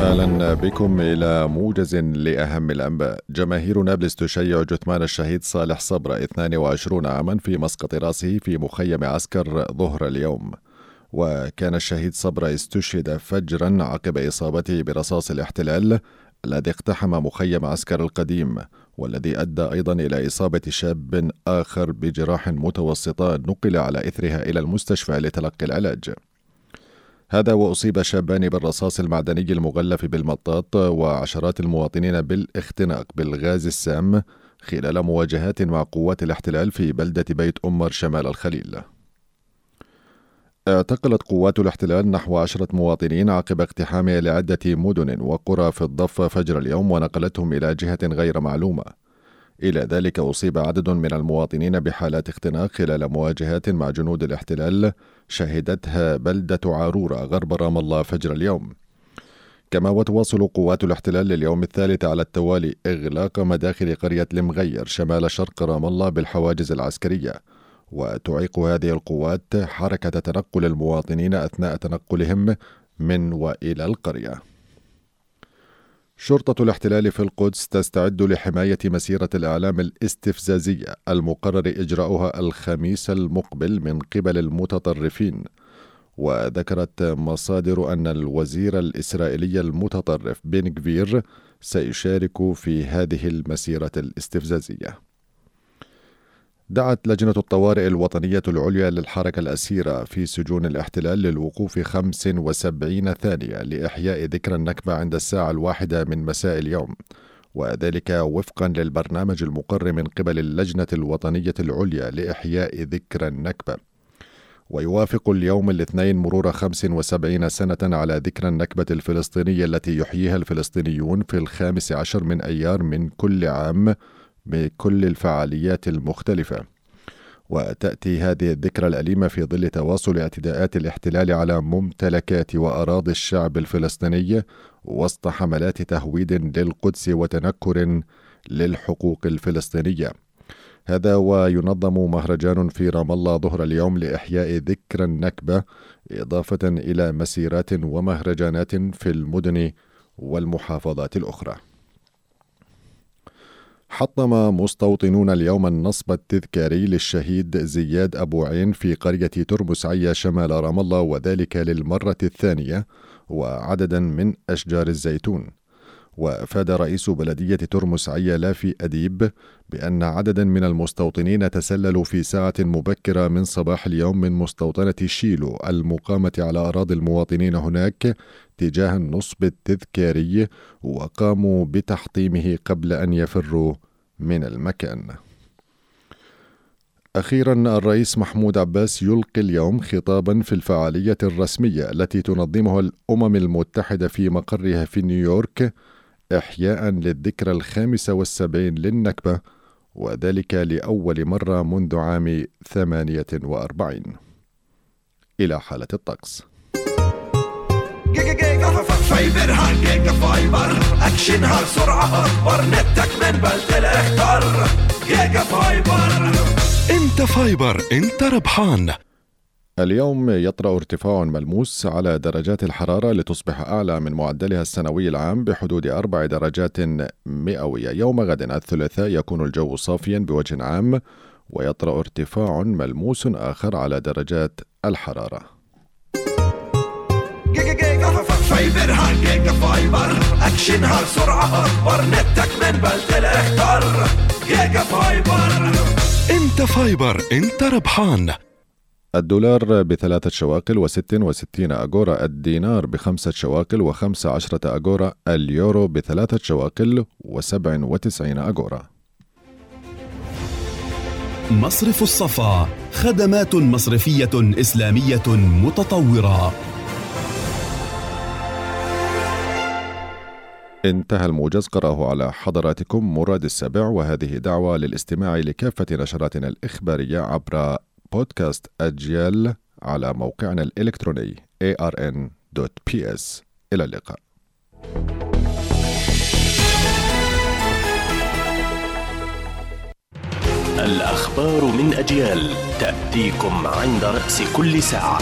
أهلا بكم إلى موجز لأهم الأنباء. جماهير نابلس تشيع جثمان الشهيد صالح صبرا 22 عاما في مسقط رأسه في مخيم عسكر ظهر اليوم. وكان الشهيد صبرا استشهد فجرا عقب إصابته برصاص الاحتلال الذي اقتحم مخيم عسكر القديم والذي أدى أيضا إلى إصابة شاب آخر بجراح متوسطة نقل على إثرها إلى المستشفى لتلقي العلاج. هذا وأصيب شابان بالرصاص المعدني المغلف بالمطاط وعشرات المواطنين بالاختناق بالغاز السام خلال مواجهات مع قوات الاحتلال في بلدة بيت أمر شمال الخليل. اعتقلت قوات الاحتلال نحو عشرة مواطنين عقب اقتحامها لعدة مدن وقرى في الضفة فجر اليوم ونقلتهم إلى جهة غير معلومة. إلى ذلك أصيب عدد من المواطنين بحالات اختناق خلال مواجهات مع جنود الاحتلال شهدتها بلدة عارورة غرب رام الله فجر اليوم. كما وتواصل قوات الاحتلال لليوم الثالث على التوالي إغلاق مداخل قرية المغير شمال شرق رام الله بالحواجز العسكرية وتعيق هذه القوات حركة تنقل المواطنين أثناء تنقلهم من وإلى القرية. شرطة الاحتلال في القدس تستعد لحماية مسيرة الإعلام الاستفزازية المقرر إجراؤها الخميس المقبل من قبل المتطرفين. وذكرت مصادر أن الوزير الإسرائيلي المتطرف بن كفير سيشارك في هذه المسيرة الاستفزازية. دعت لجنة الطوارئ الوطنية العليا للحركة الأسيرة في سجون الاحتلال للوقوف 75 ثانية لإحياء ذكرى النكبة عند الساعة الواحدة من مساء اليوم. وذلك وفقا للبرنامج المقر من قبل اللجنة الوطنية العليا لإحياء ذكرى النكبة. ويوافق اليوم الاثنين مرور 75 سنة على ذكرى النكبة الفلسطينية التي يحييها الفلسطينيون في الخامس عشر من أيار من كل عام بكل الفعاليات المختلفة. وتأتي هذه الذكرى الأليمة في ظل تواصل اعتداءات الاحتلال على ممتلكات وأراضي الشعب الفلسطيني وسط حملات تهويد للقدس وتنكر للحقوق الفلسطينية. هذا وينظم مهرجان في رام الله ظهر اليوم لإحياء ذكرى النكبة إضافة إلى مسيرات ومهرجانات في المدن والمحافظات الأخرى. حطم مستوطنون اليوم النصب التذكاري للشهيد زياد أبو عين في قرية ترمس عيا شمال رام الله وذلك للمرة الثانية وعددا من أشجار الزيتون. وأفاد رئيس بلدية ترمس عيا لافي أديب بأن عددا من المستوطنين تسللوا في ساعة مبكرة من صباح اليوم من مستوطنة شيلو المقامة على أراضي المواطنين هناك تجاه النصب التذكاري وقاموا بتحطيمه قبل أن يفروا من المكان. أخيرا الرئيس محمود عباس يلقي اليوم خطابا في الفعالية الرسمية التي تنظمها الأمم المتحدة في مقرها في نيويورك إحياء للذكرى الخامسة والسبعين للنكبة وذلك لأول مرة منذ عام ثمانية وأربعين. إلى حالة الطقس. فايبرها giga fiber اكشنها بسرعة اكبر نتك من بالتل اختار giga fiber انت fiber انت ربحان. اليوم يطرأ ارتفاع ملموس على درجات الحرارة لتصبح أعلى من معدلها السنوي العام بحدود أربع درجات مئوية. يوم غد الثلاثاء يكون الجو صافيا بوجه عام ويطرأ ارتفاع ملموس آخر على درجات الحرارة. فايبرها giga fiber اكشنها بسرعة أكبر. نتك من بالتل اختار giga fiber. إنت fiber إنت ربحان. الدولار بثلاثة شواقل وست وستين أجورا الدينار بخمسة شواقل وخمسة عشرة أجورا اليورو بثلاثة شواقل وسبع وتسعين أجورا مصرف الصفا خدمات مصرفية إسلامية متطورة. انتهى الموجز قرأه على حضراتكم مراد السبع وهذه دعوة للاستماع لكافة نشراتنا الإخبارية عبر بودكاست أجيال على موقعنا الإلكتروني arn.ps إلى اللقاء. الأخبار من أجيال تأتيكم عند رأس كل ساعة.